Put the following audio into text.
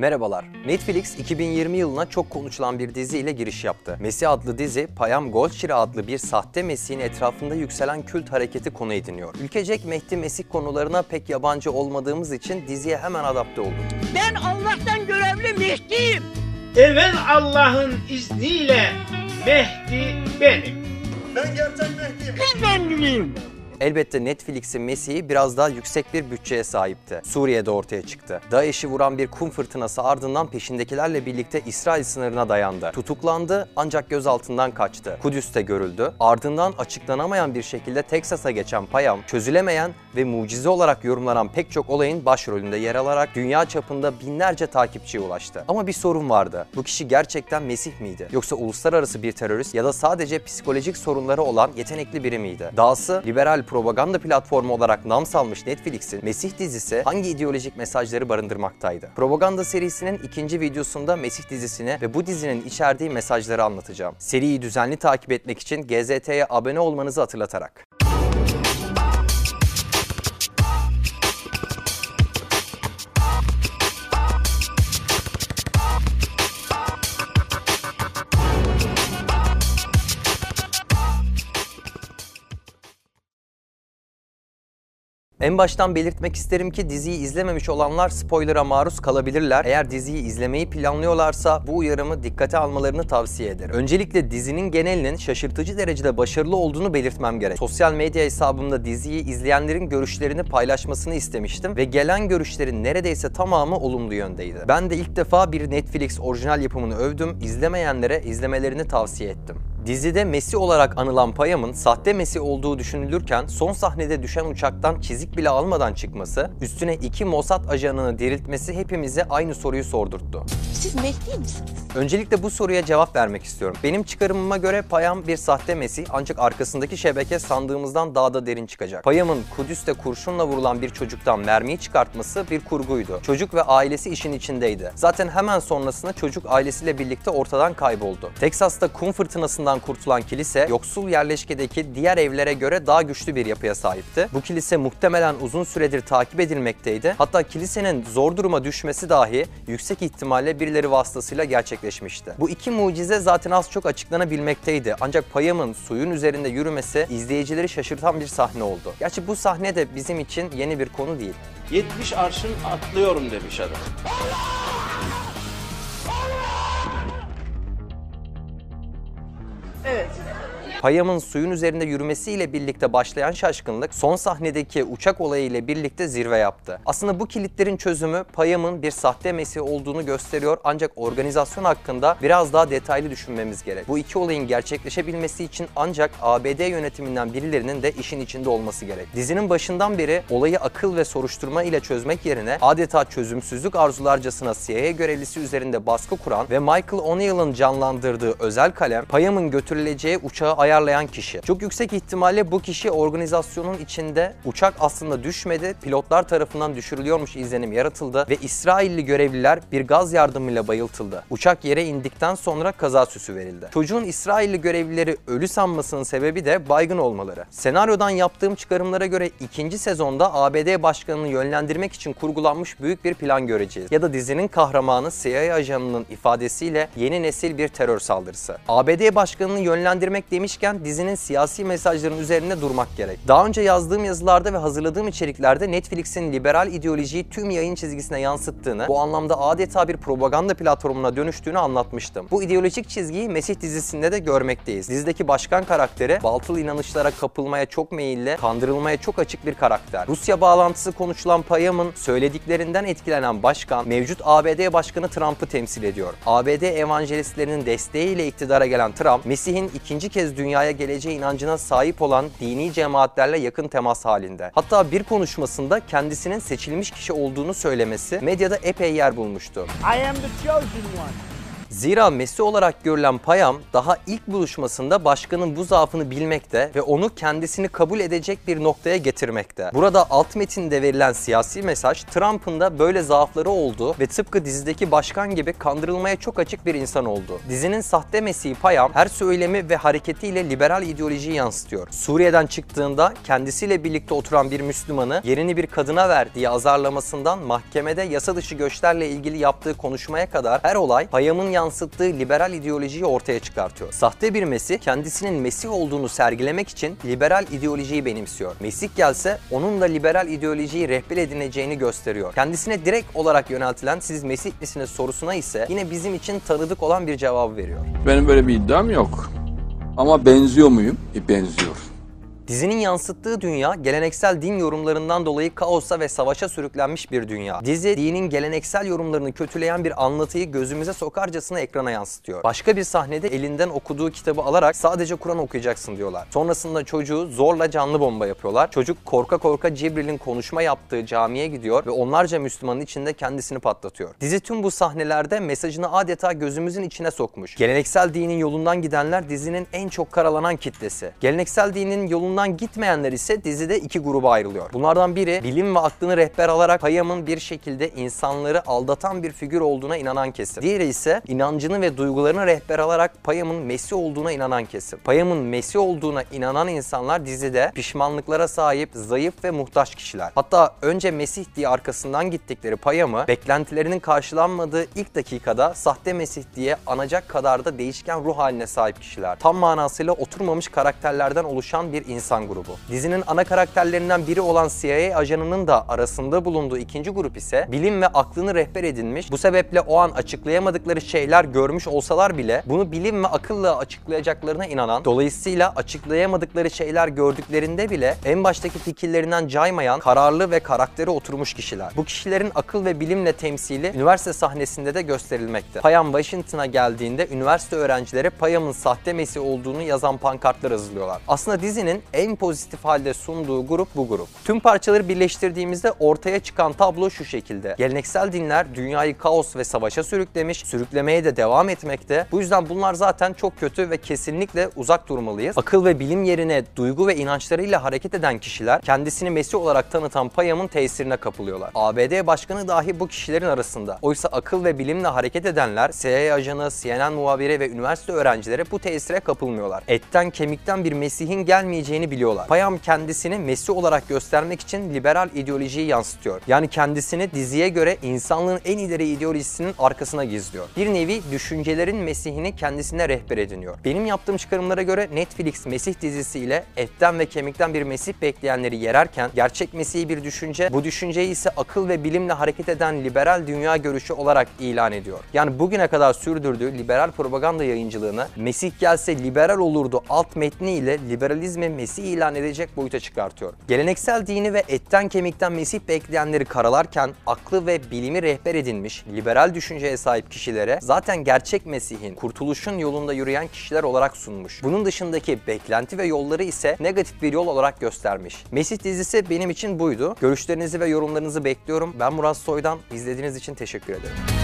Merhabalar. Netflix 2020 yılına çok konuşulan bir dizi ile giriş yaptı. Mesih adlı dizi, Payam Golçiri adlı bir sahte Mesih'in etrafında yükselen kült hareketi konu ediniyor. Ülkecek Mehdi Mesih konularına pek yabancı olmadığımız için diziye hemen adapte olduk. Ben Allah'tan görevli Mehdi'yim. Evvel Allah'ın izniyle Mehdi benim. Biz Mehdi'yim. Elbette Netflix'in Mesih'i biraz daha yüksek bir bütçeye sahipti. Suriye'de ortaya çıktı. DAEŞ'i vuran bir kum fırtınası ardından peşindekilerle birlikte İsrail sınırına dayandı. Tutuklandı ancak gözaltından kaçtı. Kudüs'te görüldü. Ardından açıklanamayan bir şekilde Teksas'a geçen Payam, çözülemeyen ve mucize olarak yorumlanan pek çok olayın başrolünde yer alarak dünya çapında binlerce takipçiye ulaştı. Ama bir sorun vardı. Bu kişi gerçekten Mesih miydi? Yoksa uluslararası bir terörist ya da sadece psikolojik sorunları olan yetenekli biri miydi? Dahası liberal propaganda platformu olarak nam salmış Netflix'in Mesih dizisi hangi ideolojik mesajları barındırmaktaydı? Propaganda serisinin ikinci videosunda Mesih dizisini ve bu dizinin içerdiği mesajları anlatacağım. Seriyi düzenli takip etmek için GZT'ye abone olmanızı hatırlatarak. En baştan belirtmek isterim ki diziyi izlememiş olanlar spoiler'a maruz kalabilirler. Eğer diziyi izlemeyi planlıyorlarsa bu uyarımı dikkate almalarını tavsiye ederim. Öncelikle dizinin genelinin şaşırtıcı derecede başarılı olduğunu belirtmem gerek. Sosyal medya hesabımda diziyi izleyenlerin görüşlerini paylaşmasını istemiştim ve gelen görüşlerin neredeyse tamamı olumlu yöndeydi. Ben de ilk defa bir Netflix orijinal yapımını övdüm, izlemeyenlere izlemelerini tavsiye ettim. Dizide Messi olarak anılan Payam'ın sahte Messi olduğu düşünülürken son sahnede düşen uçaktan çizik bile almadan çıkması, üstüne iki Mossad ajanını diriltmesi hepimize aynı soruyu sordurttu. Siz Mehdi misiniz? Öncelikle bu soruya cevap vermek istiyorum. Benim çıkarımıma göre Payam bir sahte Mesih ancak arkasındaki şebeke sandığımızdan daha da derin çıkacak. Payam'ın Kudüs'te kurşunla vurulan bir çocuktan mermiyi çıkartması bir kurguydu. Çocuk ve ailesi işin içindeydi. Zaten hemen sonrasında çocuk ailesiyle birlikte ortadan kayboldu. Teksas'ta kum fırtınasından kurtulan kilise yoksul yerleşkedeki diğer evlere göre daha güçlü bir yapıya sahipti. Bu kilise muhtemelen uzun süredir takip edilmekteydi. Hatta kilisenin zor duruma düşmesi dahi yüksek ihtimalle birileri vasıtasıyla gerçekleşmişti. Bu iki mucize zaten az çok açıklanabilmekteydi. Ancak Payam'ın suyun üzerinde yürümesi izleyicileri şaşırtan bir sahne oldu. Gerçi bu sahne de bizim için yeni bir konu değil. 70 arşın atlıyorum demiş adam. Payam'ın suyun üzerinde yürümesiyle birlikte başlayan şaşkınlık son sahnedeki uçak olayı ile birlikte zirve yaptı. Aslında bu kilitlerin çözümü Payam'ın bir sahte Mesih olduğunu gösteriyor ancak organizasyon hakkında biraz daha detaylı düşünmemiz gerek. Bu iki olayın gerçekleşebilmesi için ancak ABD yönetiminden birilerinin de işin içinde olması gerek. Dizinin başından beri olayı akıl ve soruşturma ile çözmek yerine adeta çözümsüzlük arzularcasına CIA görevlisi üzerinde baskı kuran ve Michael O'Neill'ın canlandırdığı özel kalem Payam'ın götürüleceği uçağı ayarlayan kişi. Çok yüksek ihtimalle bu kişi organizasyonun içinde uçak aslında düşmedi, pilotlar tarafından düşürülüyormuş izlenim yaratıldı ve İsrailli görevliler bir gaz yardımıyla bayıltıldı. Uçak yere indikten sonra kaza süsü verildi. Çocuğun İsrailli görevlileri ölü sanmasının sebebi de baygın olmaları. Senaryodan yaptığım çıkarımlara göre ikinci sezonda ABD başkanını yönlendirmek için kurgulanmış büyük bir plan göreceğiz. Ya da dizinin kahramanı CIA ajanının ifadesiyle yeni nesil bir terör saldırısı. ABD başkanını yönlendirmek demişken dizinin siyasi mesajların üzerinde durmak gerek. Daha önce yazdığım yazılarda ve hazırladığım içeriklerde Netflix'in liberal ideolojiyi tüm yayın çizgisine yansıttığını, bu anlamda adeta bir propaganda platformuna dönüştüğünü anlatmıştım. Bu ideolojik çizgiyi Mesih dizisinde de görmekteyiz. Dizideki başkan karakteri baltılı inanışlara kapılmaya çok meyilli, kandırılmaya çok açık bir karakter. Rusya bağlantısı konuşulan Payam'ın söylediklerinden etkilenen başkan, mevcut ABD Başkanı Trump'ı temsil ediyor. ABD evangelistlerinin desteğiyle iktidara gelen Trump, Mesih'in ikinci kez dünyaya geleceği inancına sahip olan dini cemaatlerle yakın temas halinde. Hatta bir konuşmasında kendisinin seçilmiş kişi olduğunu söylemesi medyada epey yer bulmuştu. I am the chosen one. Zira Mesih olarak görülen Payam daha ilk buluşmasında başkanın bu zaafını bilmekte ve onu kendisini kabul edecek bir noktaya getirmekte. Burada alt metinde verilen siyasi mesaj Trump'ın da böyle zaafları olduğu ve tıpkı dizideki başkan gibi kandırılmaya çok açık bir insan oldu. Dizinin sahte Mesih'i Payam her söylemi ve hareketiyle liberal ideolojiyi yansıtıyor. Suriye'den çıktığında kendisiyle birlikte oturan bir Müslümanı yerini bir kadına ver diye azarlamasından mahkemede yasa dışı göçlerle ilgili yaptığı konuşmaya kadar her olay Payam'ın yansıttığı liberal ideolojiyi ortaya çıkartıyor. Sahte bir Mesih kendisinin Mesih olduğunu sergilemek için liberal ideolojiyi benimsiyor. Mesih gelse onun da liberal ideolojiyi rehber edineceğini gösteriyor. Kendisine direkt olarak yöneltilen siz Mesih misiniz sorusuna ise yine bizim için tanıdık olan bir cevabı veriyor. Benim böyle bir iddiam yok. Ama benziyor muyum? E, benziyor. Dizinin yansıttığı dünya geleneksel din yorumlarından dolayı kaosa ve savaşa sürüklenmiş bir dünya. Dizi dinin geleneksel yorumlarını kötüleyen bir anlatıyı gözümüze sokarcasına ekrana yansıtıyor. Başka bir sahnede elinden okuduğu kitabı alarak sadece Kur'an okuyacaksın diyorlar. Sonrasında çocuğu zorla canlı bomba yapıyorlar. Çocuk korka korka Cibril'in konuşma yaptığı camiye gidiyor ve onlarca Müslümanın içinde kendisini patlatıyor. Dizi tüm bu sahnelerde mesajını adeta gözümüzün içine sokmuş. Geleneksel dinin yolundan gidenler dizinin en çok karalanan kitlesi. Geleneksel dinin yolundan gitmeyenler ise dizide iki gruba ayrılıyor. Bunlardan biri bilim ve aklını rehber alarak Payam'ın bir şekilde insanları aldatan bir figür olduğuna inanan kesim. Diğeri ise inancını ve duygularını rehber alarak Payam'ın Mesih olduğuna inanan kesim. Payam'ın Mesih olduğuna inanan insanlar dizide pişmanlıklara sahip, zayıf ve muhtaç kişiler. Hatta önce Mesih diye arkasından gittikleri Payam'ı beklentilerinin karşılanmadığı ilk dakikada sahte Mesih diye anacak kadar da değişken ruh haline sahip kişiler. Tam manasıyla oturmamış karakterlerden oluşan bir insan grubu. Dizinin ana karakterlerinden biri olan CIA ajanının da arasında bulunduğu ikinci grup ise bilim ve aklını rehber edinmiş. Bu sebeple o an açıklayamadıkları şeyler görmüş olsalar bile bunu bilim ve akılla açıklayacaklarına inanan, dolayısıyla açıklayamadıkları şeyler gördüklerinde bile en baştaki fikirlerinden caymayan, kararlı ve karakteri oturmuş kişiler. Bu kişilerin akıl ve bilimle temsili üniversite sahnesinde de gösterilmekte. Payam Washington'a geldiğinde üniversite öğrencileri Payam'ın sahte Mesih olduğunu yazan pankartlar hazırlıyorlar. Aslında dizinin en pozitif halde sunduğu grup bu grup. Tüm parçaları birleştirdiğimizde ortaya çıkan tablo şu şekilde. Geleneksel dinler dünyayı kaos ve savaşa sürüklemiş, sürüklemeye de devam etmekte. Bu yüzden bunlar zaten çok kötü ve kesinlikle uzak durmalıyız. Akıl ve bilim yerine duygu ve inançlarıyla hareket eden kişiler kendisini Mesih olarak tanıtan Payam'ın tesirine kapılıyorlar. ABD başkanı dahi bu kişilerin arasında. Oysa akıl ve bilimle hareket edenler, CIA ajanı, CNN muhabiri ve üniversite öğrencileri bu tesire kapılmıyorlar. Etten kemikten bir Mesih'in gelmeyeceğini biliyorlar. Payam kendisini Mesih olarak göstermek için liberal ideolojiyi yansıtıyor. Yani kendisini diziye göre insanlığın en ileri ideolojisinin arkasına gizliyor. Bir nevi düşüncelerin Mesih'ini kendisine rehber ediniyor. Benim yaptığım çıkarımlara göre Netflix Mesih dizisiyle etten ve kemikten bir Mesih bekleyenleri yererken gerçek Mesih'i bir düşünce, bu düşünceyi ise akıl ve bilimle hareket eden liberal dünya görüşü olarak ilan ediyor. Yani bugüne kadar sürdürdüğü liberal propaganda yayıncılığını Mesih gelse liberal olurdu alt metni ile liberalizmi Mesih ilan edecek boyuta çıkartıyor. Geleneksel dini ve etten kemikten Mesih bekleyenleri karalarken aklı ve bilimi rehber edinmiş liberal düşünceye sahip kişilere zaten gerçek Mesih'in kurtuluşun yolunda yürüyen kişiler olarak sunmuş. Bunun dışındaki beklenti ve yolları ise negatif bir yol olarak göstermiş. Mesih dizisi benim için buydu. Görüşlerinizi ve yorumlarınızı bekliyorum. Ben Murat Soydan. İzlediğiniz için teşekkür ederim.